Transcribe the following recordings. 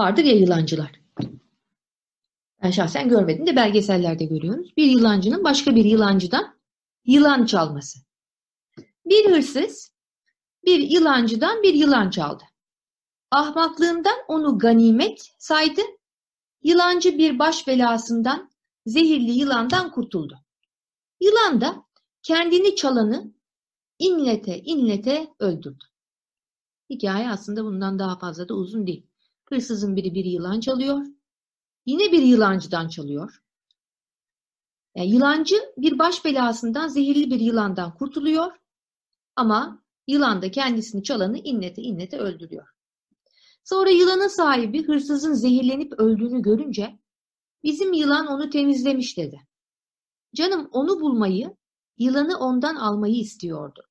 vardır ya yılancılar. Ben şahsen görmedim de belgesellerde görüyoruz. Bir yılancının başka bir yılancıdan yılan çalması. Bir hırsız bir yılancıdan bir yılan çaldı. Ahmaklığından onu ganimet saydı. Yılancı bir baş belasından, zehirli yılandan kurtuldu. Yılan da kendini çalanı inlete inlete öldürdü. Hikaye aslında bundan daha fazla da uzun değil. Hırsızın biri bir yılan çalıyor. Yine bir yılancıdan çalıyor. Yani yılancı bir baş belasından zehirli bir yılandan kurtuluyor. Ama yılan da kendisini çalanı inlete inlete öldürüyor. Sonra yılanın sahibi hırsızın zehirlenip öldüğünü görünce bizim yılan onu temizlemiş dedi. Canım onu bulmayı, yılanı ondan almayı istiyordu.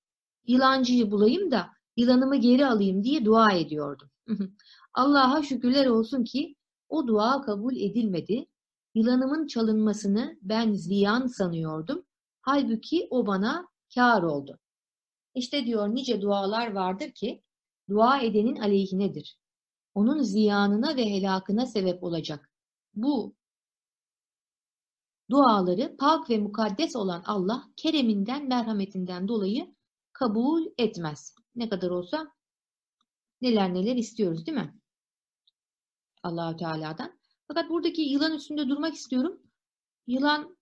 Yılancıyı bulayım da yılanımı geri alayım diye dua ediyordum. Allah'a şükürler olsun ki o dua kabul edilmedi. Yılanımın çalınmasını ben ziyan sanıyordum. Halbuki o bana kâr oldu. İşte diyor nice dualar vardır ki dua edenin aleyhinedir. Onun ziyanına ve helakına sebep olacak. Bu duaları pak ve mukaddes olan Allah kereminden, merhametinden dolayı kabul etmez. Ne kadar olsa neler neler istiyoruz değil mi? Allahü Teala'dan. Fakat buradaki yılan üstünde durmak istiyorum. Yılan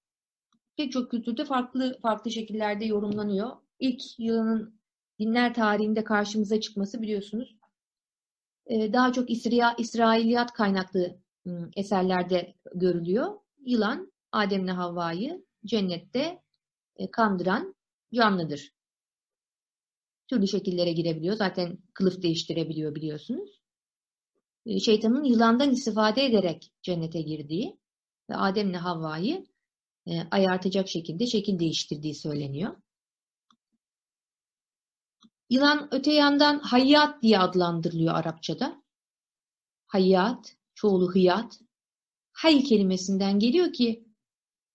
pek çok kültürde farklı farklı şekillerde yorumlanıyor. İlk yılanın dinler tarihinde karşımıza çıkması biliyorsunuz. Daha çok İsra İsrailiyat kaynaklı eserlerde görülüyor. Yılan Adem'le Havva'yı cennette kandıran canlıdır. Türlü şekillere girebiliyor. Zaten kılıf değiştirebiliyor biliyorsunuz. Şeytanın yılandan istifade ederek cennete girdiği ve Adem'le Havva'yı ayartacak şekilde şekil değiştirdiği söyleniyor. Yılan öte yandan hayyat diye adlandırılıyor Arapçada. Hayyat, çoğulu hıyat. Hay kelimesinden geliyor ki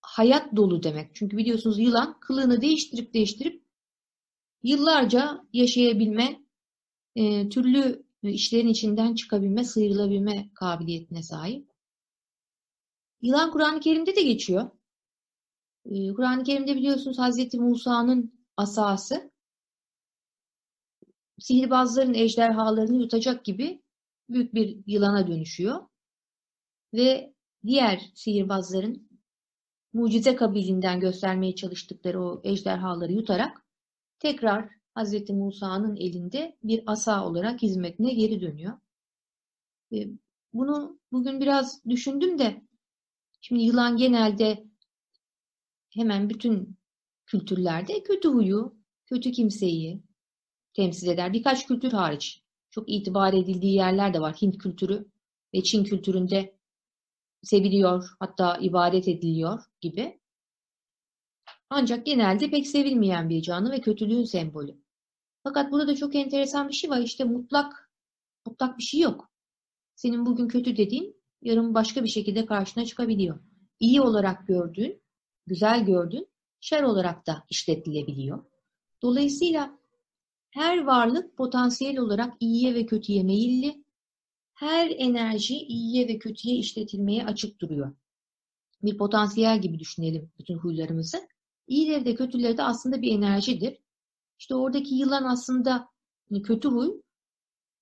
hayat dolu demek. Çünkü biliyorsunuz yılan kılığını değiştirip değiştirip yıllarca yaşayabilme, e, türlü işlerin içinden çıkabilme, sıyrılabilme kabiliyetine sahip. Yılan Kur'an-ı Kerim'de de geçiyor. E, Kur'an-ı Kerim'de biliyorsunuz Hazreti Musa'nın asası sihirbazların ejderhalarını yutacak gibi büyük bir yılana dönüşüyor. Ve diğer sihirbazların mucize kabiliğinden göstermeye çalıştıkları o ejderhaları yutarak tekrar Hz. Musa'nın elinde bir asa olarak hizmetine geri dönüyor. Bunu bugün biraz düşündüm de şimdi yılan genelde hemen bütün kültürlerde kötü huyu, kötü kimseyi temsil eder. Birkaç kültür hariç. Çok itibar edildiği yerler de var. Hint kültürü ve Çin kültüründe seviliyor, hatta ibadet ediliyor gibi. Ancak genelde pek sevilmeyen bir canlı ve kötülüğün sembolü. Fakat burada da çok enteresan bir şey var. İşte mutlak, mutlak bir şey yok. Senin bugün kötü dediğin yarın başka bir şekilde karşına çıkabiliyor. İyi olarak gördüğün, güzel gördüğün, şer olarak da işletilebiliyor. Dolayısıyla her varlık potansiyel olarak iyiye ve kötüye meyilli, her enerji iyiye ve kötüye işletilmeye açık duruyor. Bir potansiyel gibi düşünelim bütün huylarımızı. İyileri de kötüleri de aslında bir enerjidir. İşte oradaki yılan aslında hani kötü huy.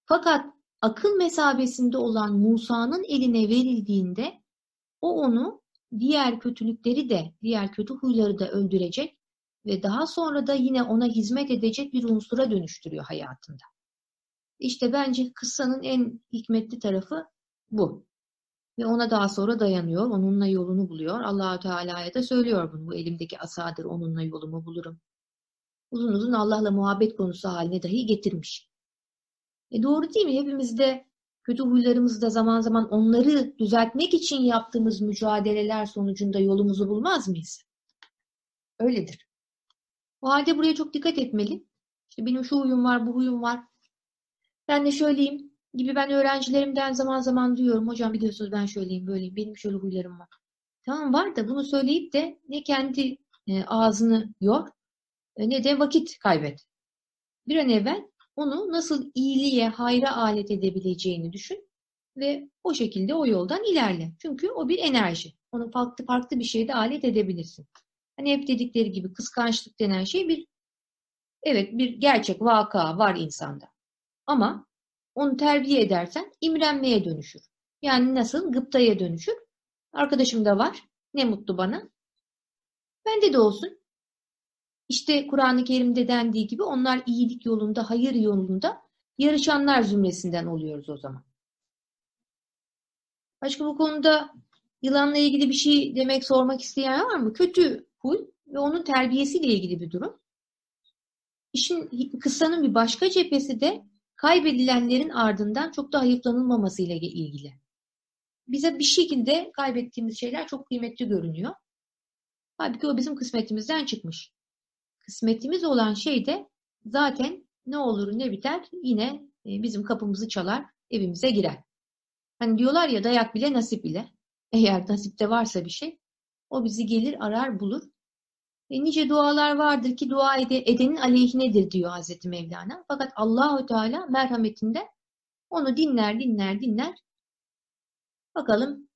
Fakat akıl mesabesinde olan Musa'nın eline verildiğinde o onu diğer kötülükleri de, diğer kötü huyları da öldürecek ve daha sonra da yine ona hizmet edecek bir unsura dönüştürüyor hayatında. İşte bence kıssanın en hikmetli tarafı bu. Ve ona daha sonra dayanıyor, onunla yolunu buluyor. Allahü Teala'ya da söylüyor bunu. Bu elimdeki asadır, onunla yolumu bulurum. Uzun uzun Allah'la muhabbet konusu haline dahi getirmiş. E doğru değil mi? Hepimizde kötü huylarımızda zaman zaman onları düzeltmek için yaptığımız mücadeleler sonucunda yolumuzu bulmaz mıyız? Öyledir. O halde buraya çok dikkat etmeli. İşte benim şu huyum var, bu huyum var. Ben de şöyleyim gibi ben öğrencilerimden zaman zaman duyuyorum. Hocam biliyorsunuz ben şöyleyim, böyleyim. Benim şöyle huylarım var. Tamam var da bunu söyleyip de ne kendi e, ağzını yor e, ne de vakit kaybet. Bir an evvel onu nasıl iyiliğe, hayra alet edebileceğini düşün ve o şekilde o yoldan ilerle. Çünkü o bir enerji. Onu farklı farklı bir şeyde alet edebilirsin. Hani hep dedikleri gibi kıskançlık denen şey bir evet bir gerçek vaka var insanda. Ama onu terbiye edersen imrenmeye dönüşür. Yani nasıl? Gıptaya dönüşür. Arkadaşım da var. Ne mutlu bana. Bende de olsun. İşte Kur'an-ı Kerim'de dendiği gibi onlar iyilik yolunda, hayır yolunda yarışanlar zümresinden oluyoruz o zaman. Başka bu konuda yılanla ilgili bir şey demek, sormak isteyen var mı? Kötü huy ve onun terbiyesiyle ilgili bir durum. İşin kıssanın bir başka cephesi de kaybedilenlerin ardından çok da hayıflanılmamasıyla ilgili. Bize bir şekilde kaybettiğimiz şeyler çok kıymetli görünüyor. Halbuki o bizim kısmetimizden çıkmış. Kısmetimiz olan şey de zaten ne olur ne biter yine e, bizim kapımızı çalar, evimize girer. Hani diyorlar ya dayak bile nasip bile. Eğer nasipte varsa bir şey o bizi gelir arar bulur. E, nice dualar vardır ki dua ede, edenin aleyhinedir diyor Hazreti Mevlana. Fakat Allahu Teala merhametinde onu dinler dinler dinler. Bakalım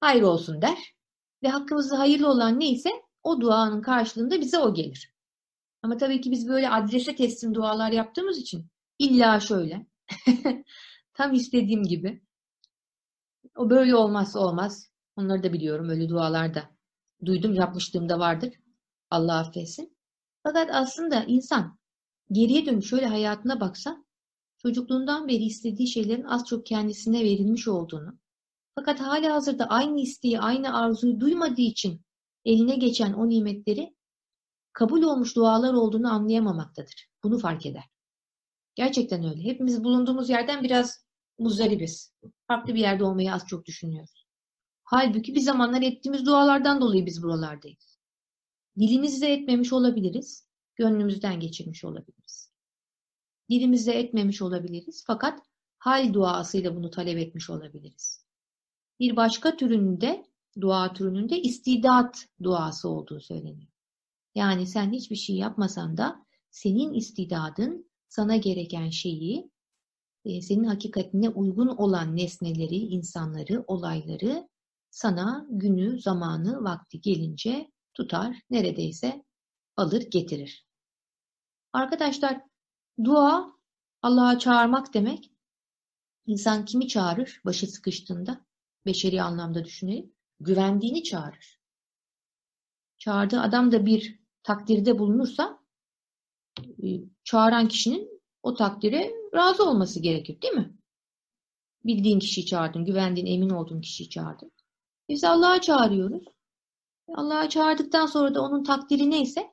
hayır olsun der. Ve hakkımızda hayırlı olan neyse o duanın karşılığında bize o gelir. Ama tabii ki biz böyle adrese teslim dualar yaptığımız için illa şöyle tam istediğim gibi o böyle olmazsa olmaz. Onları da biliyorum öyle dualarda. Duydum yapmışlığım da vardır. Allah affetsin. Fakat aslında insan geriye dönüp şöyle hayatına baksa çocukluğundan beri istediği şeylerin az çok kendisine verilmiş olduğunu fakat hala hazırda aynı isteği, aynı arzuyu duymadığı için eline geçen o nimetleri kabul olmuş dualar olduğunu anlayamamaktadır. Bunu fark eder. Gerçekten öyle. Hepimiz bulunduğumuz yerden biraz muzdaribiz. Farklı bir yerde olmayı az çok düşünüyoruz. Halbuki bir zamanlar ettiğimiz dualardan dolayı biz buralardayız. Dilimizle etmemiş olabiliriz, gönlümüzden geçirmiş olabiliriz. Dilimizle etmemiş olabiliriz fakat hal duasıyla bunu talep etmiş olabiliriz. Bir başka türünde, dua türününde istidat duası olduğu söyleniyor. Yani sen hiçbir şey yapmasan da senin istidadın sana gereken şeyi, e, senin hakikatine uygun olan nesneleri, insanları, olayları sana günü, zamanı, vakti gelince tutar, neredeyse alır getirir. Arkadaşlar dua Allah'a çağırmak demek. İnsan kimi çağırır başı sıkıştığında? Beşeri anlamda düşünelim. Güvendiğini çağırır. Çağırdığı adam da bir takdirde bulunursa e, çağıran kişinin o takdire razı olması gerekir değil mi? Bildiğin kişiyi çağırdın, güvendiğin, emin olduğun kişiyi çağırdın. Biz Allah'a çağırıyoruz. Allah'a çağırdıktan sonra da onun takdiri neyse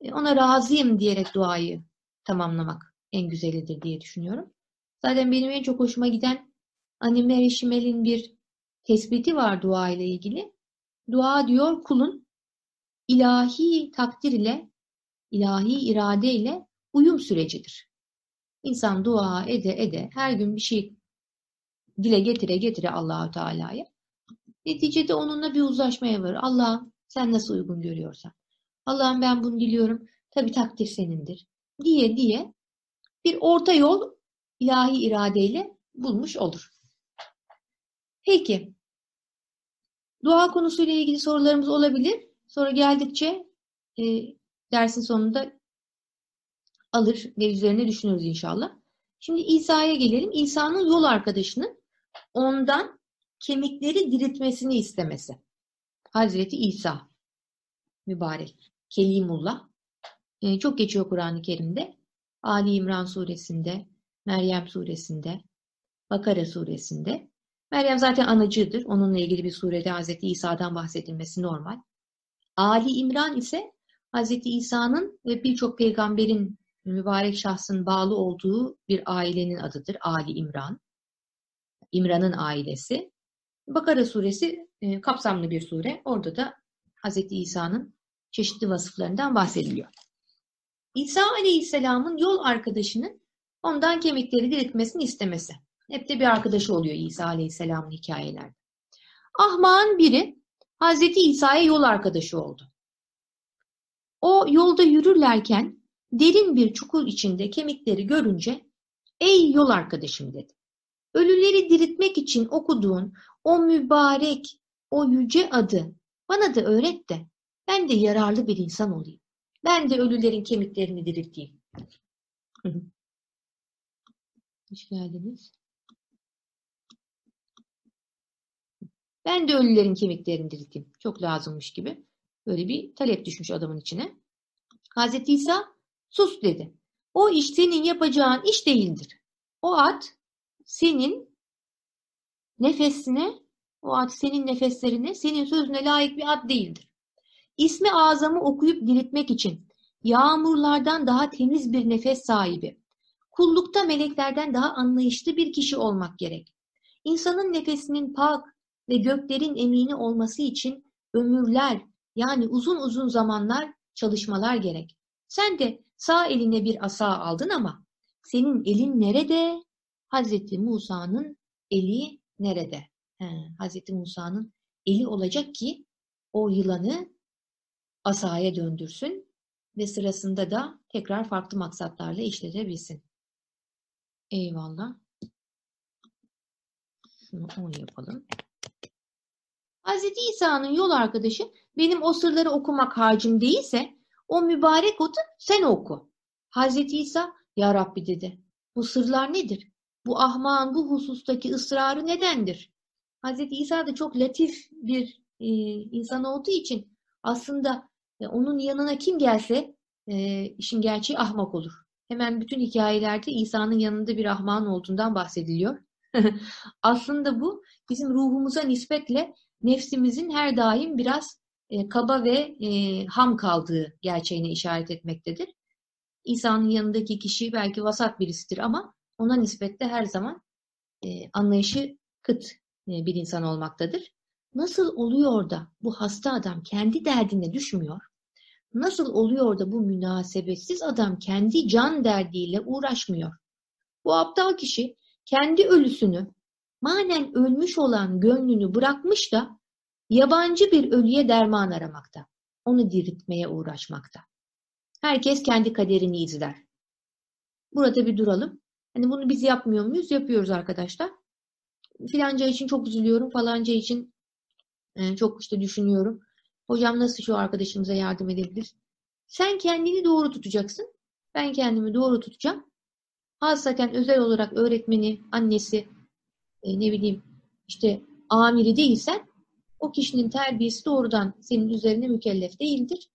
e, ona razıyım diyerek duayı tamamlamak en güzelidir diye düşünüyorum. Zaten benim en çok hoşuma giden Anime Eşimel'in bir tespiti var dua ile ilgili. Dua diyor kulun ilahi takdir ile, ilahi irade ile uyum sürecidir. İnsan dua ede ede her gün bir şey dile getire getire Allahu Teala'ya. Neticede onunla bir uzlaşmaya varır. Allah'ım sen nasıl uygun görüyorsan. Allah'ım ben bunu diliyorum. Tabi takdir senindir. Diye diye bir orta yol ilahi iradeyle bulmuş olur. Peki. Dua konusuyla ilgili sorularımız olabilir. Sonra geldikçe e, dersin sonunda alır ve üzerine düşünürüz inşallah. Şimdi İsa'ya gelelim. İsa'nın yol arkadaşının ondan kemikleri diriltmesini istemesi. Hazreti İsa mübarek Kelimullah. E, çok geçiyor Kur'an-ı Kerim'de. Ali İmran suresinde, Meryem suresinde, Bakara suresinde. Meryem zaten anacıdır. Onunla ilgili bir surede Hazreti İsa'dan bahsedilmesi normal. Ali İmran ise Hazreti İsa'nın ve birçok peygamberin mübarek şahsın bağlı olduğu bir ailenin adıdır. Ali İmran. İmran'ın ailesi. Bakara suresi e, kapsamlı bir sure. Orada da Hazreti İsa'nın çeşitli vasıflarından bahsediliyor. İsa Aleyhisselam'ın yol arkadaşının ondan kemikleri diriltmesini istemesi. Hep de bir arkadaşı oluyor İsa Aleyhisselam'ın hikayelerde. Ahmağın biri Hazreti İsa'ya yol arkadaşı oldu. O yolda yürürlerken derin bir çukur içinde kemikleri görünce ''Ey yol arkadaşım'' dedi. ''Ölüleri diriltmek için okuduğun o mübarek, o yüce adı bana da öğret de ben de yararlı bir insan olayım. Ben de ölülerin kemiklerini dirilteyim.'' Hoş geldiniz. Ben de ölülerin kemiklerini dirilteyim. Çok lazımmış gibi. Böyle bir talep düşmüş adamın içine. Hazreti İsa sus dedi. O iş senin yapacağın iş değildir. O at senin nefesine, o at senin nefeslerine, senin sözüne layık bir at değildir. İsmi azamı okuyup diriltmek için yağmurlardan daha temiz bir nefes sahibi, kullukta meleklerden daha anlayışlı bir kişi olmak gerek. İnsanın nefesinin pak ve göklerin emini olması için ömürler yani uzun uzun zamanlar çalışmalar gerek. Sen de sağ eline bir asa aldın ama senin elin nerede? Hazreti Musa'nın eli nerede? He, Hazreti Musa'nın eli olacak ki o yılanı asaya döndürsün ve sırasında da tekrar farklı maksatlarla işletebilsin. Eyvallah. Şunu 10 yapalım. Hazreti İsa'nın yol arkadaşı benim o sırları okumak harcım değilse o mübarek otu sen oku. Hazreti İsa ya Rabbi dedi. Bu sırlar nedir? Bu ahmağın bu husustaki ısrarı nedendir? Hazreti İsa da çok latif bir e, insan olduğu için aslında e, onun yanına kim gelse e, işin gerçeği ahmak olur. Hemen bütün hikayelerde İsa'nın yanında bir ahmağın olduğundan bahsediliyor. aslında bu bizim ruhumuza nispetle nefsimizin her daim biraz e, kaba ve e, ham kaldığı gerçeğine işaret etmektedir. İsa'nın yanındaki kişi belki vasat birisidir ama ona nispetle her zaman e, anlayışı kıt e, bir insan olmaktadır. Nasıl oluyor da bu hasta adam kendi derdine düşmüyor? Nasıl oluyor da bu münasebetsiz adam kendi can derdiyle uğraşmıyor? Bu aptal kişi kendi ölüsünü, manen ölmüş olan gönlünü bırakmış da yabancı bir ölüye derman aramakta. Onu diriltmeye uğraşmakta. Herkes kendi kaderini izler. Burada bir duralım. Hani bunu biz yapmıyor muyuz? Yapıyoruz arkadaşlar. Filanca için çok üzülüyorum. Falanca için e, çok işte düşünüyorum. Hocam nasıl şu arkadaşımıza yardım edebilir? Sen kendini doğru tutacaksın. Ben kendimi doğru tutacağım. Hasaten özel olarak öğretmeni, annesi, e, ne bileyim işte amiri değilsen o kişinin terbiyesi doğrudan senin üzerine mükellef değildir.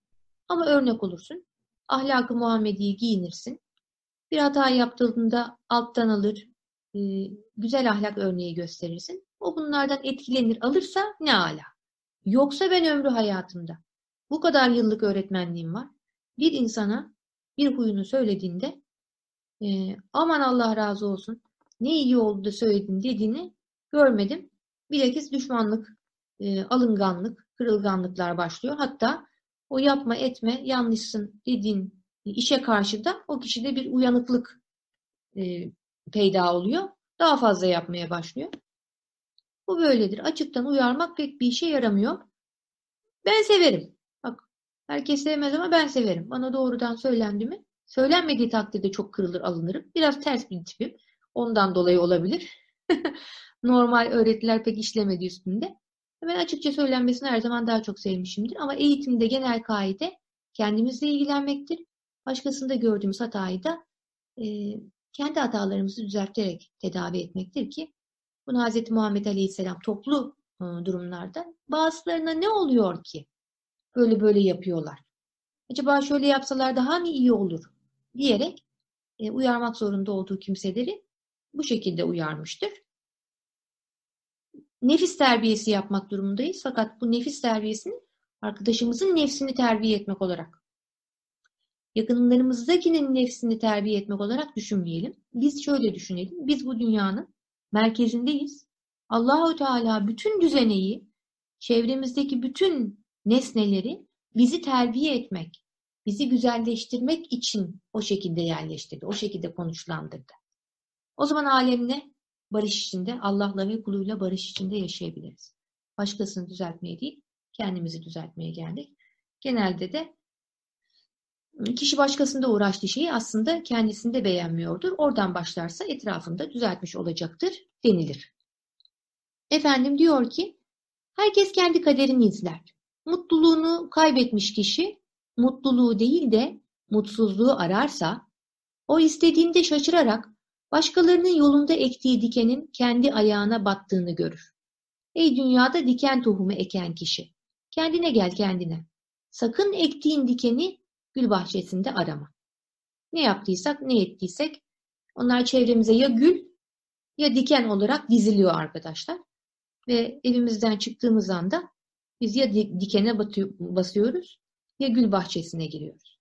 Ama örnek olursun. Ahlakı Muhammedi'yi giyinirsin. Bir hata yaptığında alttan alır, e, güzel ahlak örneği gösterirsin. O bunlardan etkilenir, alırsa ne ala. Yoksa ben ömrü hayatımda bu kadar yıllık öğretmenliğim var. Bir insana bir huyunu söylediğinde e, aman Allah razı olsun ne iyi oldu da söyledin dediğini görmedim. Bilakis düşmanlık, e, alınganlık, kırılganlıklar başlıyor. Hatta o yapma etme yanlışsın dediğin işe karşı da o kişide bir uyanıklık e, peyda oluyor. Daha fazla yapmaya başlıyor. Bu böyledir. Açıktan uyarmak pek bir işe yaramıyor. Ben severim. Bak herkes sevmez ama ben severim. Bana doğrudan söylendi mi? Söylenmediği takdirde çok kırılır alınırım. Biraz ters bir tipim. Ondan dolayı olabilir. Normal öğretiler pek işlemedi üstünde. Ben açıkça söylenmesini her zaman daha çok sevmişimdir. Ama eğitimde genel kaide kendimizle ilgilenmektir. Başkasında gördüğümüz hatayı da e, kendi hatalarımızı düzelterek tedavi etmektir ki bunu Hz. Muhammed Aleyhisselam toplu e, durumlarda bazılarına ne oluyor ki böyle böyle yapıyorlar? Acaba şöyle yapsalar daha mı iyi olur diyerek e, uyarmak zorunda olduğu kimseleri bu şekilde uyarmıştır. Nefis terbiyesi yapmak durumundayız. Fakat bu nefis terbiyesini arkadaşımızın nefsini terbiye etmek olarak, yakınlarımızdakinin nefsini terbiye etmek olarak düşünmeyelim. Biz şöyle düşünelim. Biz bu dünyanın merkezindeyiz. Allahu Teala bütün düzeneyi, çevremizdeki bütün nesneleri bizi terbiye etmek, bizi güzelleştirmek için o şekilde yerleştirdi, o şekilde konuşlandırdı. O zaman alemle barış içinde, Allah'la ve kuluyla barış içinde yaşayabiliriz. Başkasını düzeltmeye değil, kendimizi düzeltmeye geldik. Genelde de Kişi başkasında uğraştığı şeyi aslında kendisinde beğenmiyordur. Oradan başlarsa etrafında düzeltmiş olacaktır denilir. Efendim diyor ki, herkes kendi kaderini izler. Mutluluğunu kaybetmiş kişi, mutluluğu değil de mutsuzluğu ararsa, o istediğinde şaşırarak başkalarının yolunda ektiği dikenin kendi ayağına battığını görür. Ey dünyada diken tohumu eken kişi, kendine gel kendine. Sakın ektiğin dikeni gül bahçesinde arama. Ne yaptıysak, ne ettiysek onlar çevremize ya gül ya diken olarak diziliyor arkadaşlar. Ve evimizden çıktığımız anda biz ya dikene basıyoruz ya gül bahçesine giriyoruz.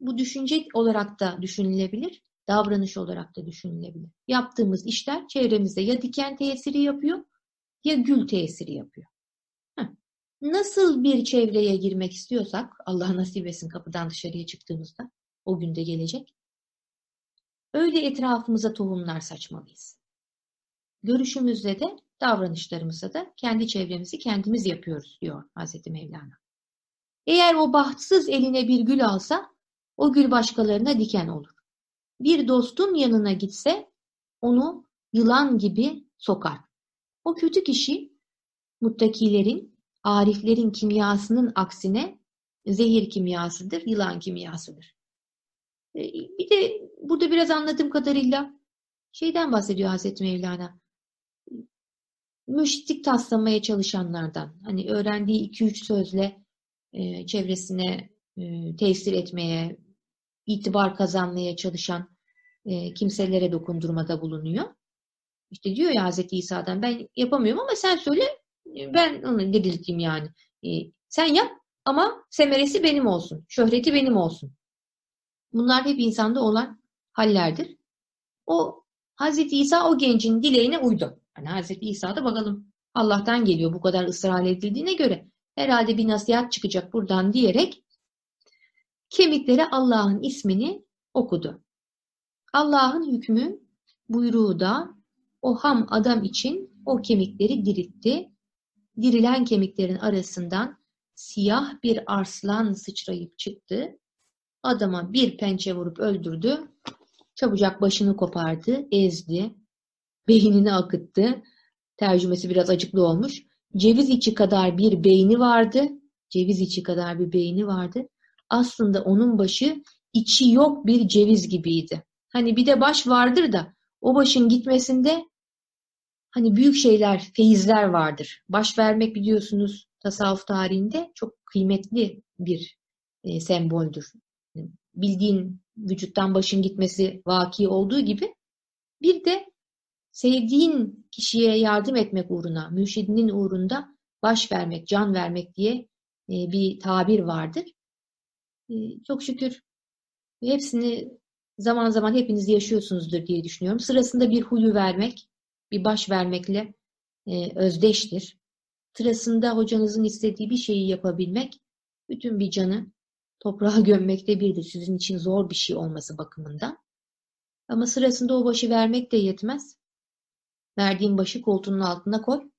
Bu düşünce olarak da düşünülebilir, davranış olarak da düşünülebilir. Yaptığımız işler çevremizde ya diken tesiri yapıyor ya gül tesiri yapıyor. Heh. Nasıl bir çevreye girmek istiyorsak, Allah nasip etsin kapıdan dışarıya çıktığımızda, o günde gelecek, öyle etrafımıza tohumlar saçmalıyız. Görüşümüzde de, davranışlarımızda da kendi çevremizi kendimiz yapıyoruz diyor Hazreti Mevlana. Eğer o bahtsız eline bir gül alsa, o gül başkalarına diken olur. Bir dostun yanına gitse, onu yılan gibi sokar. O kötü kişi, muttakilerin, ariflerin kimyasının aksine zehir kimyasıdır, yılan kimyasıdır. E, bir de burada biraz anladığım kadarıyla şeyden bahsediyor Hazreti Mevlana. Müştik taslamaya çalışanlardan. Hani öğrendiği iki üç sözle e, çevresine e, tesir etmeye, itibar kazanmaya çalışan e, kimselere dokundurmada bulunuyor. İşte diyor ya Hazreti İsa'dan ben yapamıyorum ama sen söyle ben onu dirilteyim yani. E, sen yap ama semeresi benim olsun. Şöhreti benim olsun. Bunlar hep insanda olan hallerdir. O Hazreti İsa o gencin dileğine uydu. Hani Hazreti İsa da bakalım Allah'tan geliyor bu kadar ısrar edildiğine göre herhalde bir nasihat çıkacak buradan diyerek kemiklere Allah'ın ismini okudu. Allah'ın hükmü buyruğu da o ham adam için o kemikleri diriltti. Dirilen kemiklerin arasından siyah bir arslan sıçrayıp çıktı. Adama bir pençe vurup öldürdü. Çabucak başını kopardı, ezdi. Beynini akıttı. Tercümesi biraz acıklı olmuş. Ceviz içi kadar bir beyni vardı. Ceviz içi kadar bir beyni vardı. Aslında onun başı içi yok bir ceviz gibiydi. Hani bir de baş vardır da o başın gitmesinde hani büyük şeyler, feyizler vardır. Baş vermek biliyorsunuz tasavvuf tarihinde çok kıymetli bir e, semboldür. Bildiğin vücuttan başın gitmesi vaki olduğu gibi bir de sevdiğin kişiye yardım etmek uğruna, mürşidinin uğrunda baş vermek, can vermek diye e, bir tabir vardır. E, çok şükür hepsini zaman zaman hepiniz yaşıyorsunuzdur diye düşünüyorum. Sırasında bir huyu vermek, bir baş vermekle e, özdeştir. Sırasında hocanızın istediği bir şeyi yapabilmek, bütün bir canı toprağa gömmekte birdir. Sizin için zor bir şey olması bakımından. Ama sırasında o başı vermek de yetmez. Verdiğin başı koltuğunun altına koy,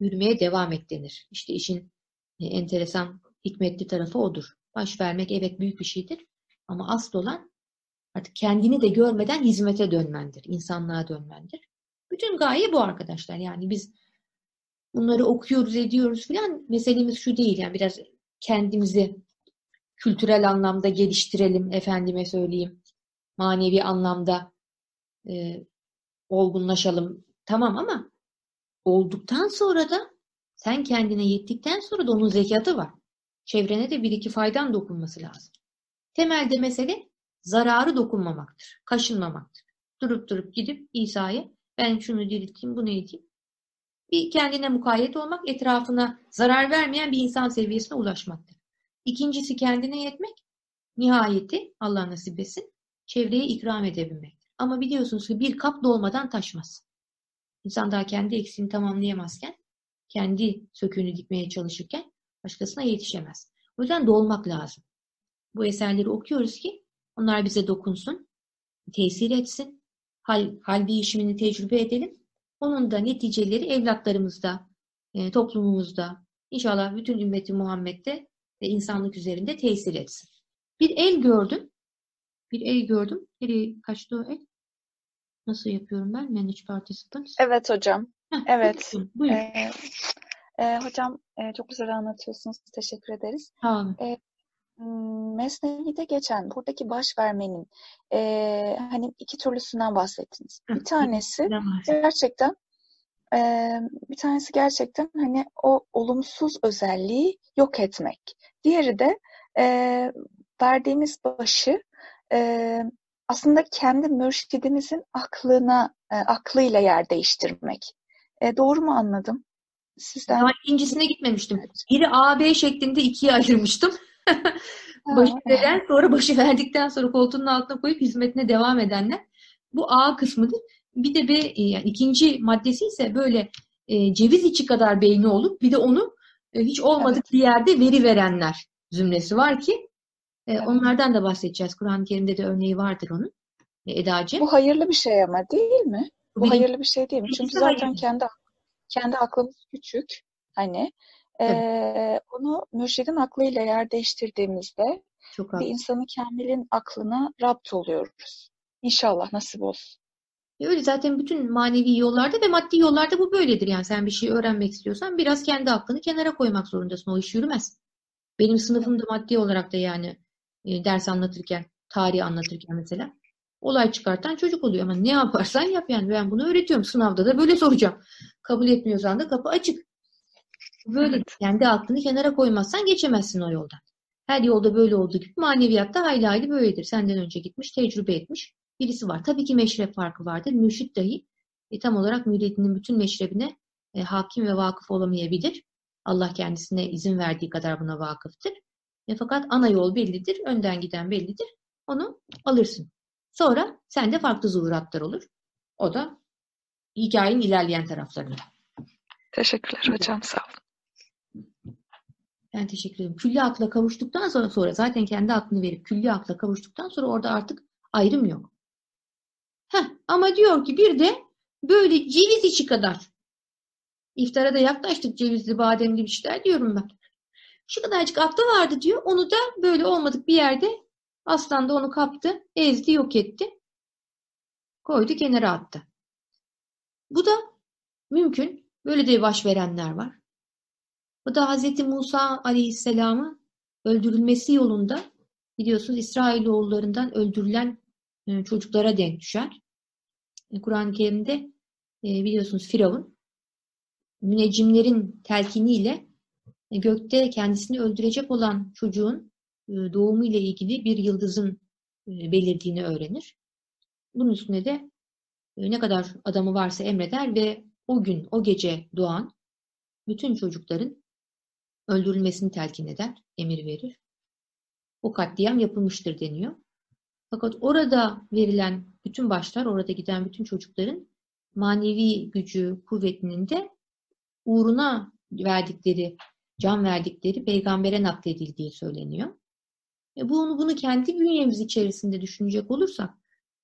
yürümeye devam et denir. İşte işin e, enteresan, hikmetli tarafı odur. Baş vermek evet büyük bir şeydir. Ama asıl olan artık kendini de görmeden hizmete dönmendir, insanlığa dönmendir. Bütün gaye bu arkadaşlar. Yani biz bunları okuyoruz, ediyoruz filan. Meselemiz şu değil. Yani biraz kendimizi kültürel anlamda geliştirelim, efendime söyleyeyim. Manevi anlamda e, olgunlaşalım. Tamam ama olduktan sonra da sen kendine yettikten sonra da onun zekatı var. Çevrene de bir iki faydan dokunması lazım. Temelde mesele zararı dokunmamaktır, kaşınmamaktır. Durup durup gidip İsa'ya ben şunu dirilteyim, bunu edeyim. Bir kendine mukayyet olmak, etrafına zarar vermeyen bir insan seviyesine ulaşmaktır. İkincisi kendine yetmek, nihayeti Allah nasip etsin, çevreye ikram edebilmektir. Ama biliyorsunuz ki bir kap dolmadan taşmaz. İnsan daha kendi eksiğini tamamlayamazken, kendi söküğünü dikmeye çalışırken başkasına yetişemez. O yüzden dolmak lazım. Bu eserleri okuyoruz ki onlar bize dokunsun, tesir etsin, hal, hal değişimini tecrübe edelim. Onun da neticeleri evlatlarımızda, e, toplumumuzda, inşallah bütün ümmeti Muhammed'de ve insanlık üzerinde tesir etsin. Bir el gördüm. Bir el gördüm. Nereye kaçtı o el? Nasıl yapıyorum ben? Manage Participants. Evet hocam. Heh, Evet. buyurun. Ee, e, hocam e, çok güzel anlatıyorsunuz. Teşekkür ederiz. Sağ olun. Mesnevi'de geçen buradaki baş vermenin e, hani iki türlüsünden bahsettiniz. Bir tanesi gerçekten e, bir tanesi gerçekten hani o olumsuz özelliği yok etmek. Diğeri de e, verdiğimiz başı e, aslında kendi mürşidimizin aklına e, aklıyla yer değiştirmek. E, doğru mu anladım? Sizden Daha ikincisine gitmemiştim. Biri A, B şeklinde ikiye ayırmıştım. başı veren sonra başı verdikten sonra koltuğunun altına koyup hizmetine devam edenler. Bu A kısmıdır. Bir de B yani ikinci maddesi ise böyle e, ceviz içi kadar beyni olup bir de onu e, hiç olmadık Evet. bir yerde veri verenler zümresi var ki e, Evet. onlardan da bahsedeceğiz. Kur'an-ı Kerim'de de örneği vardır onun. E, Eda'cığım. Bu hayırlı bir şey ama değil mi? Bu birinci- hayırlı bir şey değil mi? Çünkü zaten hayırlı. kendi kendi aklımız küçük. Hani eee, onu mürşidin aklıyla yer değiştirdiğimizde Çok bir haklı. insanı kamilin aklına rapt oluyoruz. İnşallah nasip olsun. Öyle zaten bütün manevi yollarda ve maddi yollarda bu böyledir. Yani sen bir şey öğrenmek istiyorsan biraz kendi aklını kenara koymak zorundasın. O iş yürümez. Benim sınıfımda maddi olarak da yani e, ders anlatırken, tarih anlatırken mesela olay çıkartan çocuk oluyor. Ama ne yaparsan yap yani ben bunu öğretiyorum. Sınavda da böyle soracağım. Kabul etmiyorsan da kapı açık. Böyle Evet. kendi aklını kenara koymazsan geçemezsin o yoldan. Her yolda böyle olduğu gibi maneviyatta hayli hayli böyledir. Senden önce gitmiş, tecrübe etmiş birisi var. Tabii ki meşrep farkı vardır. Mürşit dahi e, tam olarak müridinin bütün meşrebine e, hakim ve vakıf olamayabilir. Allah kendisine izin verdiği kadar buna vakıftır. E, fakat ana yol bellidir, önden giden bellidir. Onu alırsın. Sonra sende farklı zuhuratlar olur. O da hikayenin ilerleyen taraflarında. Teşekkürler hocam sağ olun. Ben teşekkür ederim. Külli akla kavuştuktan sonra, sonra zaten kendi aklını verip külli akla kavuştuktan sonra orada artık ayrım yok. Heh, ama diyor ki bir de böyle ceviz içi kadar. İftara da yaklaştık cevizli bademli bir şeyler diyorum ben. Şu kadarcık aklı vardı diyor. Onu da böyle olmadık bir yerde aslan da onu kaptı, ezdi, yok etti. Koydu kenara attı. Bu da mümkün. Böyle de baş verenler var. Bu da Hz. Musa Aleyhisselam'ı öldürülmesi yolunda biliyorsunuz İsrailoğullarından öldürülen e, çocuklara denk düşer. E, Kur'an-ı Kerim'de e, biliyorsunuz Firavun müneccimlerin telkiniyle gökte kendisini öldürecek olan çocuğun doğumu ile ilgili bir yıldızın belirdiğini öğrenir. Bunun üstüne de ne kadar adamı varsa emreder ve o gün, o gece doğan bütün çocukların öldürülmesini telkin eder, emir verir. O katliam yapılmıştır deniyor. Fakat orada verilen bütün başlar, orada giden bütün çocukların manevi gücü, kuvvetinin de uğruna verdikleri, can verdikleri peygambere nakledildiği söyleniyor. E bunu, bunu kendi bünyemiz içerisinde düşünecek olursak,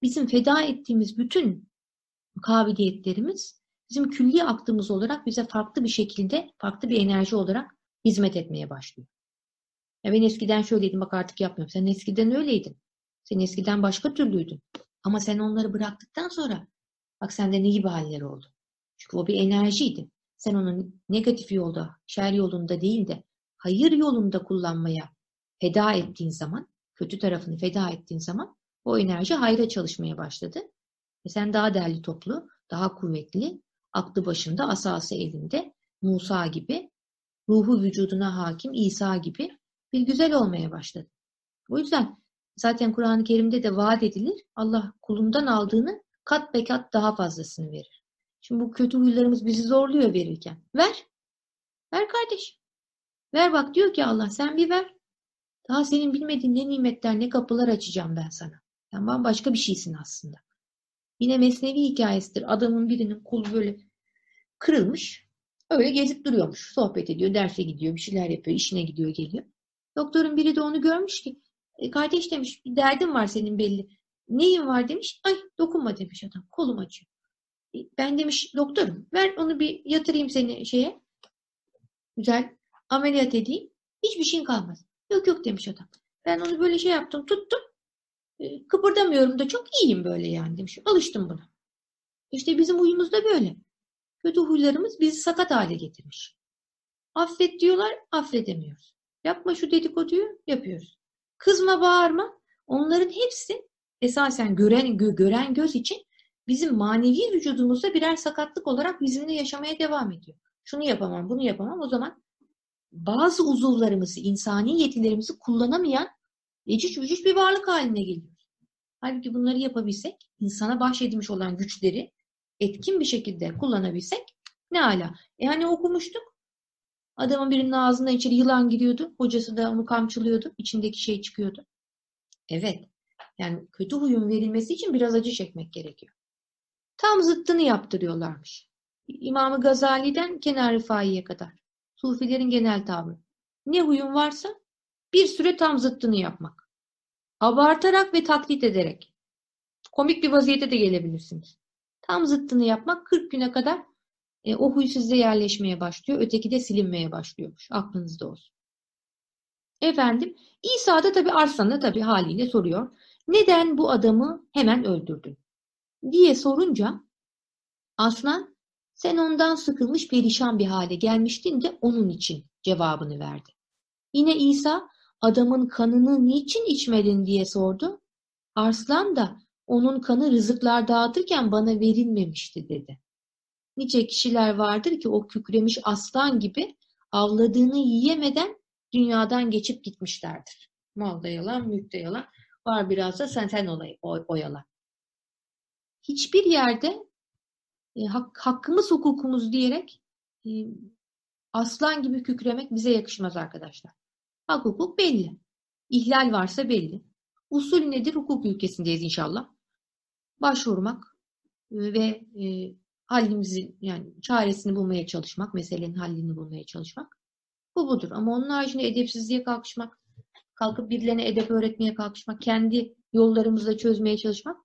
bizim feda ettiğimiz bütün kabiliyetlerimiz bizim külli aklımız olarak bize farklı bir şekilde, farklı bir enerji olarak hizmet etmeye başlıyor. Ya ben eskiden şöyleydim bak artık yapmıyorum. Sen eskiden öyleydin. Sen eskiden başka türlüydün. Ama sen onları bıraktıktan sonra bak sende ne gibi haller oldu. Çünkü o bir enerjiydi. Sen onu negatif yolda, şer yolunda değil de hayır yolunda kullanmaya feda ettiğin zaman, kötü tarafını feda ettiğin zaman o enerji hayra çalışmaya başladı. Ve sen daha değerli toplu, daha kuvvetli, aklı başında, asası elinde, Musa gibi, ruhu vücuduna hakim İsa gibi bir güzel olmaya başladı. O yüzden zaten Kur'an-ı Kerim'de de vaat edilir. Allah kulundan aldığını kat be kat daha fazlasını verir. Şimdi bu kötü huylarımız bizi zorluyor verirken. Ver. Ver kardeş. Ver bak diyor ki Allah sen bir ver. Daha senin bilmediğin ne nimetler ne kapılar açacağım ben sana. Sen bambaşka bir şeysin aslında. Yine Mesnevi hikayesidir. Adamın birinin kolu böyle kırılmış. Öyle gezip duruyormuş. Sohbet ediyor, derse gidiyor, bir şeyler yapıyor, işine gidiyor, geliyor. Doktorun biri de onu görmüş ki e, kardeş demiş bir derdin var senin belli. Neyin var demiş. Ay dokunma demiş adam. Kolum acıyor. E, Ben demiş doktorum ver onu bir yatırayım seni şeye. Güzel ameliyat edeyim. Hiçbir şeyin kalmaz. Yok yok demiş adam. Ben onu böyle şey yaptım, tuttum. E, kıpırdamıyorum da çok iyiyim böyle yani demiş. Alıştım buna. İşte bizim huyumuz da böyle. Kötü huylarımız bizi sakat hale getirmiş. Affet diyorlar, affedemiyoruz. Yapma şu dedikoduyu, yapıyoruz. Kızma, bağırma. Onların hepsi esasen gören, gö gören göz için bizim manevi vücudumuzda birer sakatlık olarak bizimle yaşamaya devam ediyor. Şunu yapamam, bunu yapamam. O zaman bazı uzuvlarımızı, insani yetilerimizi kullanamayan eciş vücuş bir varlık haline geliyoruz. Halbuki bunları yapabilsek, insana bahşedilmiş olan güçleri etkin bir şekilde kullanabilsek ne ala. E hani okumuştuk. Adamın birinin ağzından içeri yılan giriyordu. Hocası da onu kamçılıyordu. İçindeki şey çıkıyordu. Evet. Yani kötü huyun verilmesi için biraz acı çekmek gerekiyor. Tam zıttını yaptırıyorlarmış. İmam-ı Gazali'den Kenar Rıfai'ye kadar. Sufilerin genel tavrı. Ne huyun varsa bir süre tam zıttını yapmak. Abartarak ve taklit ederek. Komik bir vaziyete de gelebilirsiniz. Tam zıttını yapmak 40 güne kadar e, o huy sizde yerleşmeye başlıyor. Öteki de silinmeye başlıyormuş. Aklınızda olsun. Efendim İsa da tabi Arslan'a tabi haliyle soruyor. Neden bu adamı hemen öldürdün? Diye sorunca Aslan sen ondan sıkılmış perişan bir hale gelmiştin de onun için cevabını verdi. Yine İsa adamın kanını niçin içmedin diye sordu. Arslan da onun kanı rızıklar dağıtırken bana verilmemişti dedi. Nice kişiler vardır ki o kükremiş aslan gibi avladığını yiyemeden dünyadan geçip gitmişlerdir. Malda yalan, mülkte yalan. Var biraz da sen sen olay, o, o yalan. Hiçbir yerde e, hak, hakkımız hukukumuz diyerek e, aslan gibi kükremek bize yakışmaz arkadaşlar. Hak hukuk belli. İhlal varsa belli. Usul nedir? Hukuk ülkesindeyiz inşallah. Başvurmak ve e, halimizi yani çaresini bulmaya çalışmak, meselenin hallini bulmaya çalışmak. Bu budur. Ama onun haricinde edepsizliğe kalkışmak, kalkıp birilerine edep öğretmeye kalkışmak, kendi yollarımızla çözmeye çalışmak.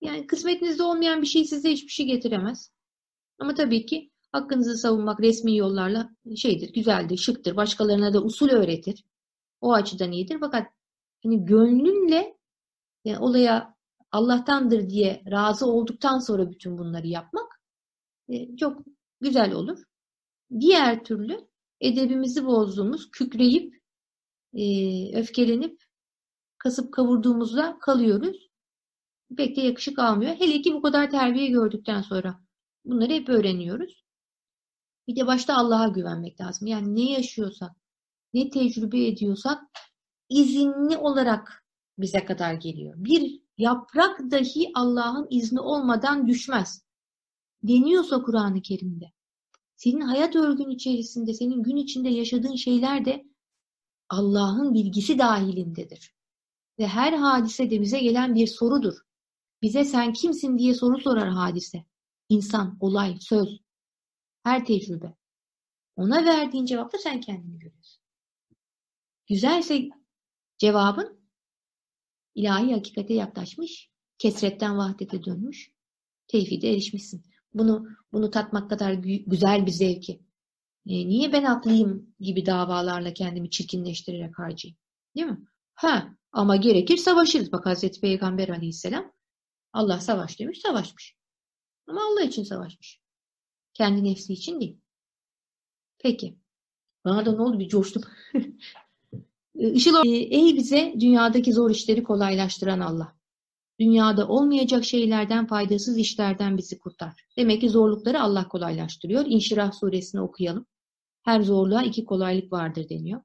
Yani kısmetinizde olmayan bir şey size hiçbir şey getiremez. Ama tabii ki hakkınızı savunmak resmi yollarla şeydir, güzeldir, şıktır. Başkalarına da usul öğretir. O açıdan iyidir. Fakat hani gönlünle yani olaya Allah'tandır diye razı olduktan sonra bütün bunları yapmak e, çok güzel olur. Diğer türlü edebimizi bozduğumuz, kükreyip, e, öfkelenip, kasıp kavurduğumuzda kalıyoruz. Pek de yakışık almıyor. Hele ki bu kadar terbiye gördükten sonra bunları hep öğreniyoruz. Bir de başta Allah'a güvenmek lazım. Yani ne yaşıyorsak, ne tecrübe ediyorsak izinli olarak bize kadar geliyor. Bir yaprak dahi Allah'ın izni olmadan düşmez. Deniyorsa Kur'an-ı Kerim'de. Senin hayat örgün içerisinde, senin gün içinde yaşadığın şeyler de Allah'ın bilgisi dahilindedir. Ve her hadise de bize gelen bir sorudur. Bize sen kimsin diye soru sorar hadise. İnsan, olay, söz, her tecrübe. Ona verdiğin cevapta sen kendini görüyorsun. Güzelse cevabın ilahi hakikate yaklaşmış, kesretten vahdete dönmüş, tevhide erişmişsin. Bunu bunu tatmak kadar güzel bir zevki. E, niye ben haklıyım gibi davalarla kendimi çirkinleştirerek harcayayım? Değil mi? Ha, ama gerekir savaşırız. Bak Hazreti Peygamber aleyhisselam Allah savaş demiş, savaşmış. Ama Allah için savaşmış. Kendi nefsi için değil. Peki. Bana da ne oldu bir coştum. Işıl ey bize dünyadaki zor işleri kolaylaştıran Allah. Dünyada olmayacak şeylerden, faydasız işlerden bizi kurtar. Demek ki zorlukları Allah kolaylaştırıyor. İnşirah suresini okuyalım. Her zorluğa iki kolaylık vardır deniyor.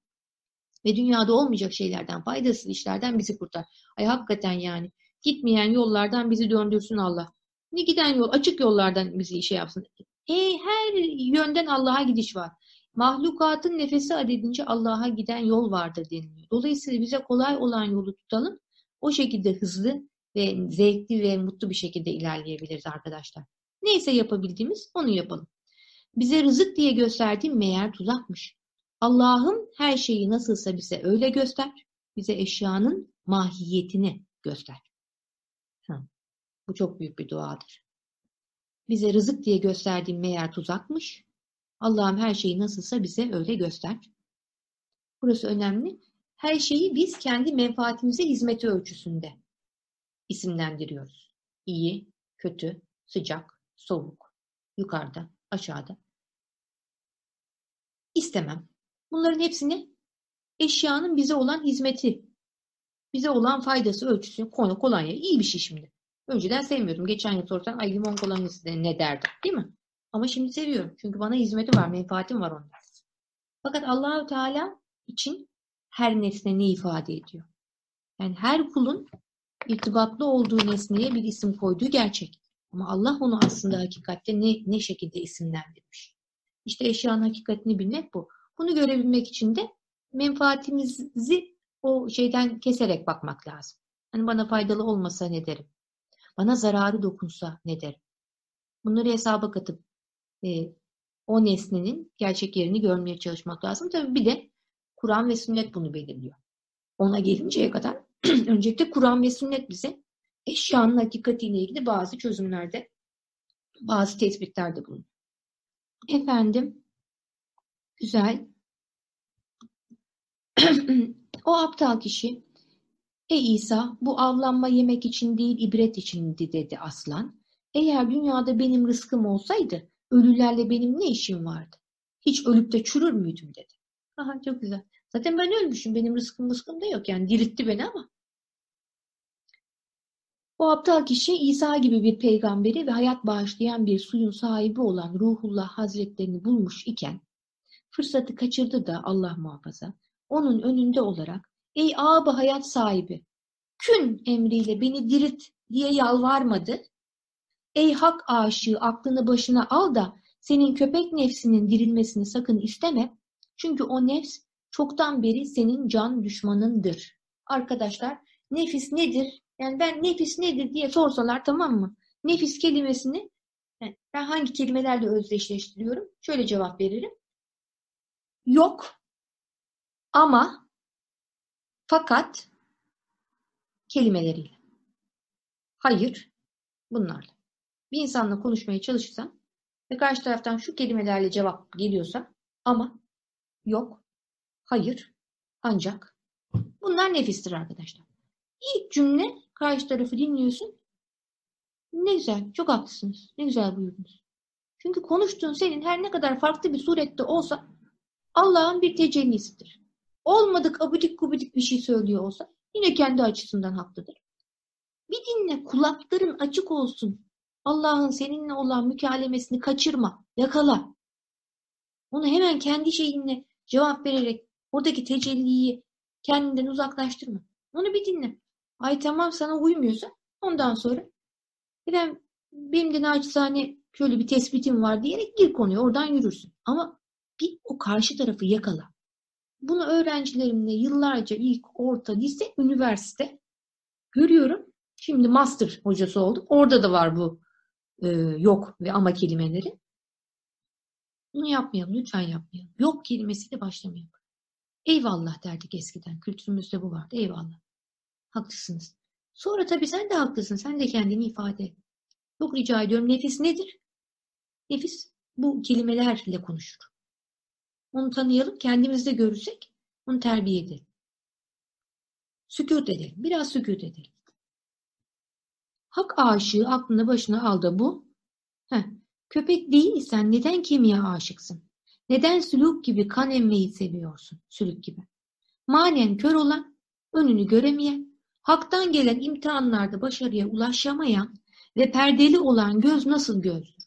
Ve dünyada olmayacak şeylerden, faydasız işlerden bizi kurtar. Ay hakikaten yani. Gitmeyen yollardan bizi döndürsün Allah. Ne giden yol, açık yollardan bizi şey yapsın. E, her yönden Allah'a gidiş var. Mahlukatın nefesi adedince Allah'a giden yol vardır deniliyor. Dolayısıyla bize kolay olan yolu tutalım. O şekilde hızlı ve zevkli ve mutlu bir şekilde ilerleyebiliriz arkadaşlar. Neyse yapabildiğimiz onu yapalım. Bize rızık diye gösterdiğim meğer tuzakmış. Allah'ım her şeyi nasılsa bize öyle göster. Bize eşyanın mahiyetini göster. Ha, bu çok büyük bir duadır. Bize rızık diye gösterdiğim meğer tuzakmış. Allah'ım her şeyi nasılsa bize öyle göster. Burası önemli. her şeyi biz kendi menfaatimize hizmeti ölçüsünde isimlendiriyoruz. İyi, kötü, sıcak, soğuk, yukarıda, aşağıda. İstemem. Bunların hepsini eşyanın bize olan hizmeti, bize olan faydası ölçüsü, konu kolonya iyi bir şey şimdi. Önceden sevmiyordum. Geçen yıl sorsan ay limon kolonyası ne derdim değil mi? Ama şimdi seviyorum. Çünkü bana hizmeti var, menfaatim var onda. Fakat Allahü Teala için her nesne ne ifade ediyor? Yani her kulun irtibatlı olduğu nesneye bir isim koyduğu gerçek. Ama Allah onu aslında hakikatte ne, ne şekilde isimlendirmiş. İşte eşyanın hakikatini bilmek bu. Bunu görebilmek için de menfaatimizi o şeyden keserek bakmak lazım. Hani bana faydalı olmasa ne derim? Bana zararı dokunsa ne derim? Bunları hesaba katıp e, o nesnenin gerçek yerini görmeye çalışmak lazım. Tabii bir de Kur'an ve sünnet bunu belirliyor. Ona gelinceye kadar öncelikle Kur'an ve sünnet bize eşyanın hakikatiyle ilgili bazı çözümlerde, bazı tespitlerde bulunuyor. Efendim, güzel. o aptal kişi, Ey İsa, bu avlanma yemek için değil, ibret içindi dedi aslan. Eğer dünyada benim rızkım olsaydı, ölülerle benim ne işim vardı? Hiç ölüp de çürür müydüm dedi. Aha çok güzel. Zaten ben ölmüşüm. Benim rızkım rızkım da yok. Yani diritti beni ama. O aptal kişi İsa gibi bir peygamberi ve hayat bağışlayan bir suyun sahibi olan Ruhullah Hazretlerini bulmuş iken fırsatı kaçırdı da Allah muhafaza onun önünde olarak ey ağabey hayat sahibi kün emriyle beni dirit diye yalvarmadı. Ey hak aşığı aklını başına al da senin köpek nefsinin dirilmesini sakın isteme. Çünkü o nefs çoktan beri senin can düşmanındır. Arkadaşlar nefis nedir? Yani ben nefis nedir diye sorsalar tamam mı? Nefis kelimesini ben hangi kelimelerle özdeşleştiriyorum? Şöyle cevap veririm. Yok ama fakat kelimeleriyle. Hayır bunlarla. Bir insanla konuşmaya çalışırsan ve karşı taraftan şu kelimelerle cevap geliyorsa ama yok hayır, ancak. Bunlar nefistir arkadaşlar. İlk cümle karşı tarafı dinliyorsun. Ne güzel, çok haklısınız. Ne güzel buyurdunuz. Çünkü konuştuğun senin her ne kadar farklı bir surette olsa Allah'ın bir tecellisidir. Olmadık abidik gubidik bir şey söylüyor olsa yine kendi açısından haklıdır. Bir dinle kulakların açık olsun. Allah'ın seninle olan mükalemesini kaçırma, yakala. Onu hemen kendi şeyinle cevap vererek Oradaki tecelliyi kendinden uzaklaştırma. Onu bir dinle. Ay tamam sana uymuyorsa ondan sonra ben benim de naçizane şöyle bir tespitim var diyerek gir konuya oradan yürürsün. Ama bir o karşı tarafı yakala. Bunu öğrencilerimle yıllarca ilk, orta, lise, üniversite görüyorum. Şimdi master hocası oldum. Orada da var bu e, yok ve ama kelimeleri. Bunu yapmayalım, lütfen yapmayalım. Yok kelimesiyle başlamayalım. Eyvallah derdik eskiden. Kültürümüzde bu vardı. Eyvallah. Haklısınız. Sonra tabii sen de haklısın. Sen de kendini ifade et. Çok rica ediyorum. Nefis nedir? Nefis bu kelimelerle konuşur. Onu tanıyalım. Kendimizde görürsek onu terbiye edelim. Sükut edelim. Biraz sükut edelim. Hak aşığı aklına başına al da bu. Heh, köpek değilsen neden kemiğe aşıksın? Neden sülük gibi kan emmeyi seviyorsun? Sülük gibi. Manen kör olan, önünü göremeyen, haktan gelen imtihanlarda başarıya ulaşamayan ve perdeli olan göz nasıl gözdür?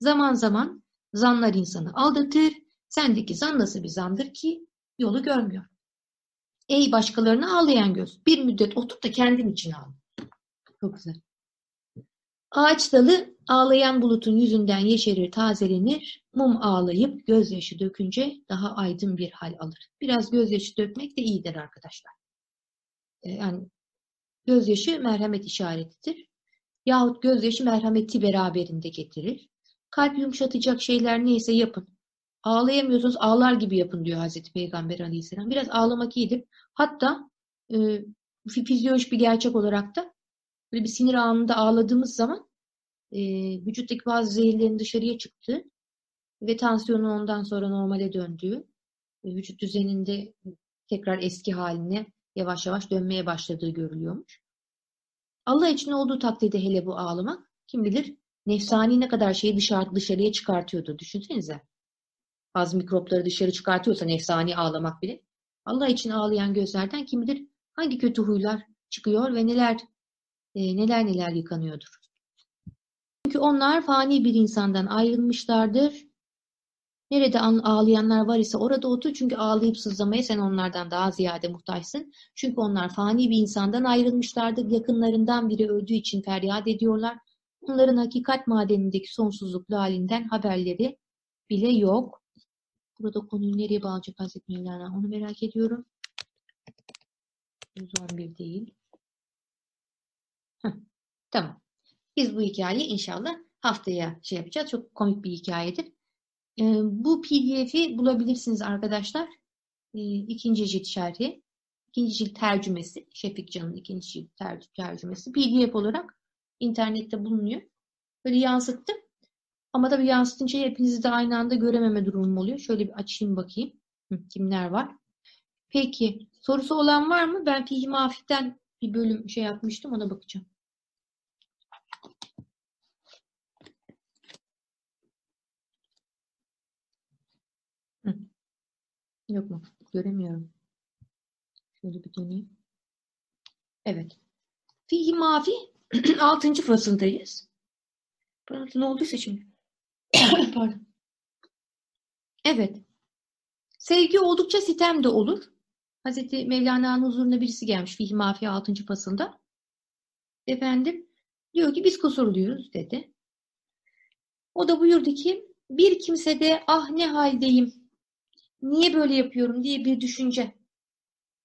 Zaman zaman zanlar insanı aldatır, sendeki zan nasıl bir zandır ki yolu görmüyor. Ey başkalarını ağlayan göz, bir müddet oturup da kendin için ağla. Çok güzel. Ağaç dalı ağlayan bulutun yüzünden yeşerir, tazelenir. Mum ağlayıp gözyaşı dökünce daha aydın bir hal alır. Biraz gözyaşı dökmek de iyidir arkadaşlar. Ee, yani gözyaşı merhamet işaretidir. Yahut gözyaşı merhameti beraberinde getirir. Kalp yumuşatacak şeyler neyse yapın. Ağlayamıyorsunuz ağlar gibi yapın diyor Hazreti Peygamber Aleyhisselam. Biraz ağlamak iyidir. Hatta e, fizyolojik bir gerçek olarak da böyle bir sinir anında ağladığımız zaman e, vücuttaki bazı zehirlerin dışarıya çıktığı ve tansiyonun ondan sonra normale döndüğü, e, vücut düzeninde tekrar eski haline yavaş yavaş dönmeye başladığı görülüyormuş. Allah için olduğu takdirde hele bu ağlamak kim bilir nefsani ne kadar şeyi dışarı, dışarıya çıkartıyordu. Düşünsenize. Bazı mikropları dışarı çıkartıyorsa nefsani ağlamak bile. Allah için ağlayan gözlerden kim bilir hangi kötü huylar çıkıyor ve neler e, neler neler yıkanıyordur. Çünkü onlar fani bir insandan ayrılmışlardır. Nerede ağlayanlar var ise orada otur çünkü ağlayıp sızlamaya sen onlardan daha ziyade muhtaçsın. Çünkü onlar fani bir insandan ayrılmışlardır. Yakınlarından biri öldüğü için feryat ediyorlar. Onların hakikat madenindeki sonsuzluk halinden haberleri bile yok. Burada konuyu nereye bağlayacak Hazreti Mevlana onu merak ediyorum. 111 değil. Tamam. Biz bu hikayeyi inşallah haftaya şey yapacağız. Çok komik bir hikayedir. Ee, bu pdf'i bulabilirsiniz arkadaşlar. Ee, ikinci cilt şerhi. ikinci cilt tercümesi. Şefik Can'ın ikinci cilt ter tercümesi. pdf olarak internette bulunuyor. Böyle yansıttım. Ama tabii yansıtınca hepinizi de aynı anda görememe durumum oluyor. Şöyle bir açayım bakayım. Hı, kimler var? Peki. Sorusu olan var mı? Ben Fihi Mafik'ten bir bölüm şey yapmıştım. Ona bakacağım. Hı. Yok mu? Göremiyorum. Şöyle bir döneyim. Evet. Fihi Mafi 6. fasıldayız. Pardon ne olduysa şimdi. Pardon. Evet. Sevgi oldukça sitem de olur. Hazreti Mevlana'nın huzuruna birisi gelmiş Fihi Mafi 6. fasılda. Efendim diyor ki biz kusurluyuz dedi. O da buyurdu ki bir kimsede ah ne haldeyim, niye böyle yapıyorum diye bir düşünce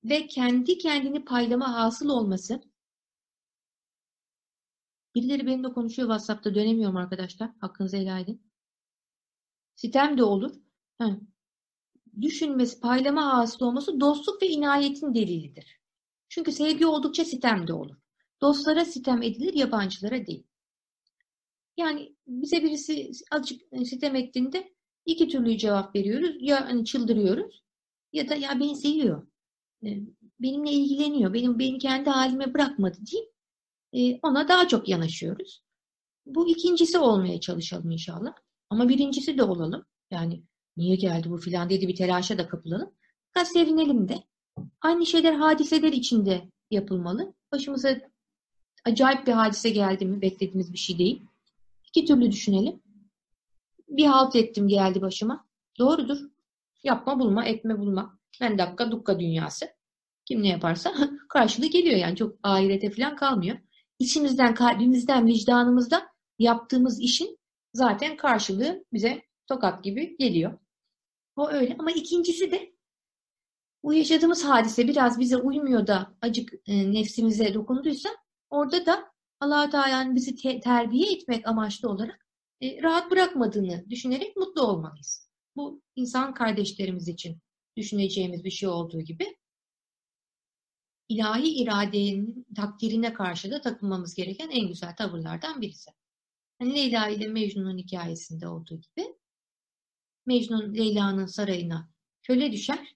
ve kendi kendini paylama hasıl olması Birileri benimle konuşuyor WhatsApp'ta dönemiyorum arkadaşlar. Hakkınızı helal edin. Sitem de olur. Ha. Düşünmesi, paylama hasıl olması dostluk ve inayetin delilidir. Çünkü sevgi oldukça sitem de olur. Dostlara sitem edilir, yabancılara değil. Yani bize birisi azıcık sitem ettiğinde iki türlü cevap veriyoruz. Ya hani çıldırıyoruz ya da ya beni seviyor. Ee, benimle ilgileniyor. Benim beni kendi halime bırakmadı deyip e, ona daha çok yanaşıyoruz. Bu ikincisi olmaya çalışalım inşallah. Ama birincisi de olalım. Yani niye geldi bu filan dedi bir telaşa da kapılalım. Fakat sevinelim de. Aynı şeyler hadiseler içinde yapılmalı. Başımıza acayip bir hadise geldi mi beklediğimiz bir şey değil. İki türlü düşünelim. Bir halt ettim geldi başıma. Doğrudur. Yapma bulma, etme bulma. Ben dakika dukka dünyası. Kim ne yaparsa karşılığı geliyor yani. Çok ahirete falan kalmıyor içimizden, kalbimizden, vicdanımızda yaptığımız işin zaten karşılığı bize tokat gibi geliyor. O öyle. Ama ikincisi de bu yaşadığımız hadise biraz bize uymuyor da acık e, nefsimize dokunduysa orada da allah Teala'nın bizi te terbiye etmek amaçlı olarak e, rahat bırakmadığını düşünerek mutlu olmalıyız. Bu insan kardeşlerimiz için düşüneceğimiz bir şey olduğu gibi ilahi iradenin takdirine karşı da takılmamız gereken en güzel tavırlardan birisi. Hani Leyla ile Mecnun'un hikayesinde olduğu gibi Mecnun Leyla'nın sarayına köle düşer.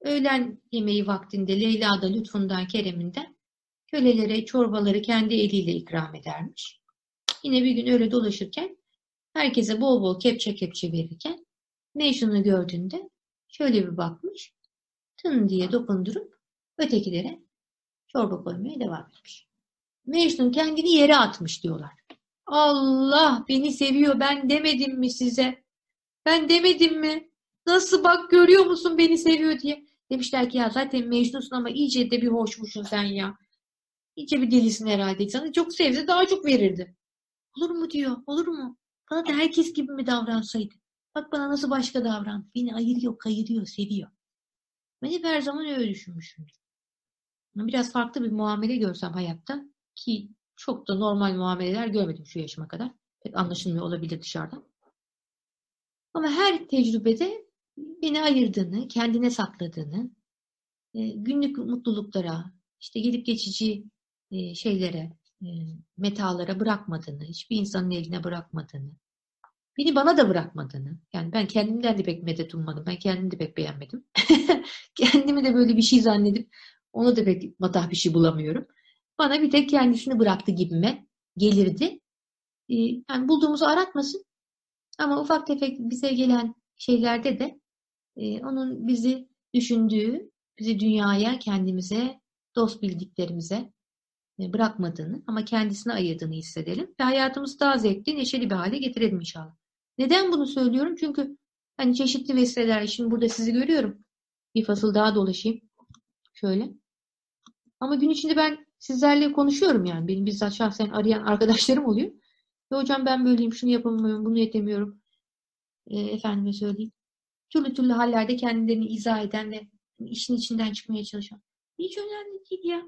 Öğlen yemeği vaktinde Leyla da lütfundan kereminden kölelere çorbaları kendi eliyle ikram edermiş. Yine bir gün öyle dolaşırken herkese bol bol kepçe kepçe verirken Mecnun'u gördüğünde şöyle bir bakmış. Tın diye dokundurup ötekilere çorba koymaya devam etmiş. Mecnun kendini yere atmış diyorlar. Allah beni seviyor ben demedim mi size? Ben demedim mi? Nasıl bak görüyor musun beni seviyor diye. Demişler ki ya zaten Mecnunsun ama iyice de bir hoşmuşsun sen ya. İyice bir delisin herhalde. Sana çok sevdi daha çok verirdi. Olur mu diyor. Olur mu? Bana da herkes gibi mi davransaydı? Bak bana nasıl başka davran. Beni ayırıyor, kayırıyor, seviyor. Ben hep her zaman öyle düşünmüşümdür biraz farklı bir muamele görsem hayatta ki çok da normal muameleler görmedim şu yaşıma kadar. Pek anlaşılmıyor olabilir dışarıdan. Ama her tecrübede beni ayırdığını, kendine sakladığını, e, günlük mutluluklara, işte gelip geçici e, şeylere, metalara bırakmadığını, hiçbir insanın eline bırakmadığını, beni bana da bırakmadığını, yani ben kendimden de pek medet ummadım, ben kendimi de pek beğenmedim. Kendimi de böyle bir şey zannedip ona da pek matah bir şey bulamıyorum. Bana bir tek kendisini bıraktı gibime gelirdi. Ee, yani bulduğumuzu aratmasın ama ufak tefek bize gelen şeylerde de e, onun bizi düşündüğü, bizi dünyaya, kendimize, dost bildiklerimize e, bırakmadığını ama kendisine ayırdığını hissedelim ve hayatımızı daha zevkli, neşeli bir hale getirelim inşallah. Neden bunu söylüyorum? Çünkü hani çeşitli vesilelerle şimdi burada sizi görüyorum. Bir fasıl daha dolaşayım. Şöyle. Ama gün içinde ben sizlerle konuşuyorum yani. Benim bizzat şahsen arayan arkadaşlarım oluyor. Ve hocam ben böyleyim, şunu yapamıyorum, bunu yetemiyorum. E, efendime söyleyeyim. Türlü türlü hallerde kendilerini izah eden ve işin içinden çıkmaya çalışan. Hiç önemli değil ya.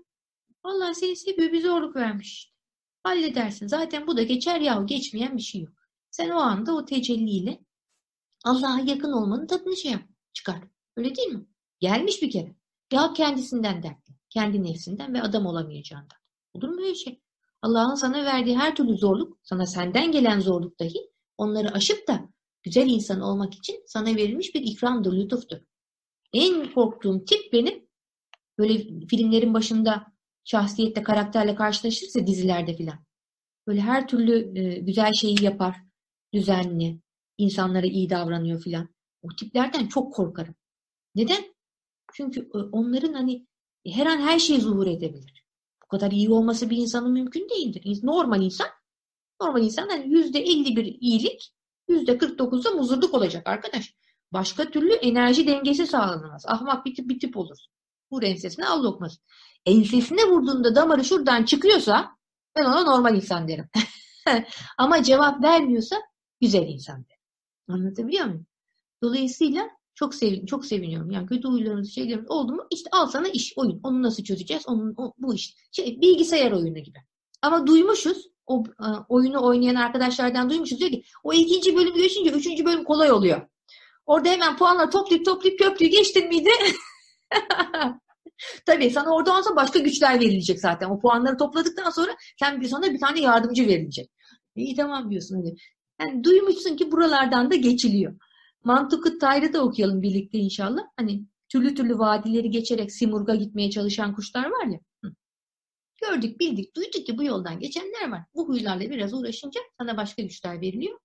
Vallahi seni seviyor, bir zorluk vermiş. Halledersin. Zaten bu da geçer yahu geçmeyen bir şey yok. Sen o anda o tecelliyle Allah'a yakın olmanın tadını şey yap, çıkar. Öyle değil mi? Gelmiş bir kere. Ya kendisinden dertli. Kendi nefsinden ve adam olamayacağından. Olur mu öyle şey? Allah'ın sana verdiği her türlü zorluk, sana senden gelen zorluk dahi onları aşıp da güzel insan olmak için sana verilmiş bir ikramdır, lütuftur. En korktuğum tip benim böyle filmlerin başında şahsiyette, karakterle karşılaşırsa dizilerde filan. Böyle her türlü e, güzel şeyi yapar, düzenli, insanlara iyi davranıyor filan. O tiplerden çok korkarım. Neden? Çünkü e, onların hani her an her şey zuhur edebilir. Bu kadar iyi olması bir insanın mümkün değildir. Normal insan, normal insan hani yüzde elli bir iyilik, yüzde kırk dokuzda muzurluk olacak arkadaş. Başka türlü enerji dengesi sağlanamaz. Ahmak bir tip bir tip olur. Vur ensesine al lokması. Ensesine vurduğunda damarı şuradan çıkıyorsa ben ona normal insan derim. Ama cevap vermiyorsa güzel insan derim. Anlatabiliyor muyum? Dolayısıyla çok sevin, çok seviniyorum. Yani kötü huylarımız, şeylerimiz oldu mu işte al sana iş, oyun. Onu nasıl çözeceğiz? Onun, o, bu iş. Şey, bilgisayar oyunu gibi. Ama duymuşuz. O e, oyunu oynayan arkadaşlardan duymuşuz. Diyor ki o ikinci bölüm geçince üçüncü bölüm kolay oluyor. Orada hemen puanla toplayıp toplayıp köprüyü geçtin miydi? Tabii sana oradan sonra başka güçler verilecek zaten. O puanları topladıktan sonra sen bir sana bir tane yardımcı verilecek. İyi tamam diyorsun hadi. Yani duymuşsun ki buralardan da geçiliyor. Mantıkı Tayrı da okuyalım birlikte inşallah. Hani türlü türlü vadileri geçerek Simurg'a gitmeye çalışan kuşlar var ya. Gördük, bildik, duyduk ki bu yoldan geçenler var. Bu huylarla biraz uğraşınca sana başka güçler veriliyor.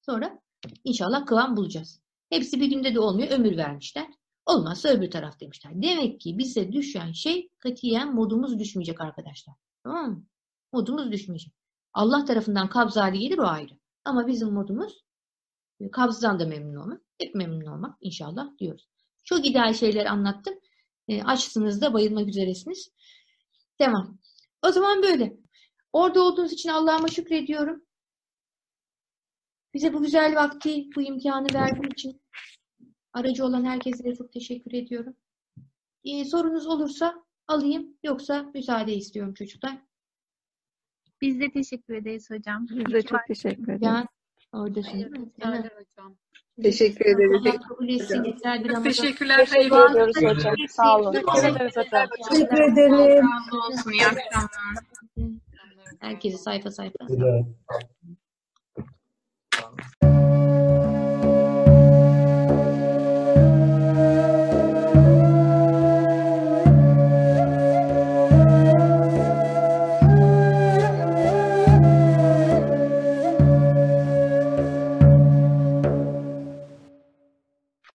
Sonra inşallah kıvam bulacağız. Hepsi bir günde de olmuyor, ömür vermişler. Olmazsa öbür taraf demişler. Demek ki bize düşen şey katiyen modumuz düşmeyecek arkadaşlar. Tamam mı? Modumuz düşmeyecek. Allah tarafından kabz hali gelir o ayrı. Ama bizim modumuz kabzdan da memnun olmak. Hep memnun olmak inşallah diyoruz. Çok ideal şeyler anlattım. E, açsınız da bayılmak üzeresiniz. Devam. O zaman böyle. Orada olduğunuz için Allah'ıma şükrediyorum. Bize bu güzel vakti, bu imkanı verdiği için aracı olan herkese de çok teşekkür ediyorum. Ee, sorunuz olursa alayım. Yoksa müsaade istiyorum çocuklar. Biz de teşekkür ederiz hocam. Biz de çok teşekkür ederiz. Mi? hocam. Teşekkür ederiz. Allah kabul etsin. Yeter bir Ramazan. Teşekkürler. Teşekkür Hayırlı ediyoruz hocam. Sağ olun. Teşekkür ederiz hocam. Teşekkür ederim. olsun. İyi akşamlar. Herkese sayfa sayfa. Güzel.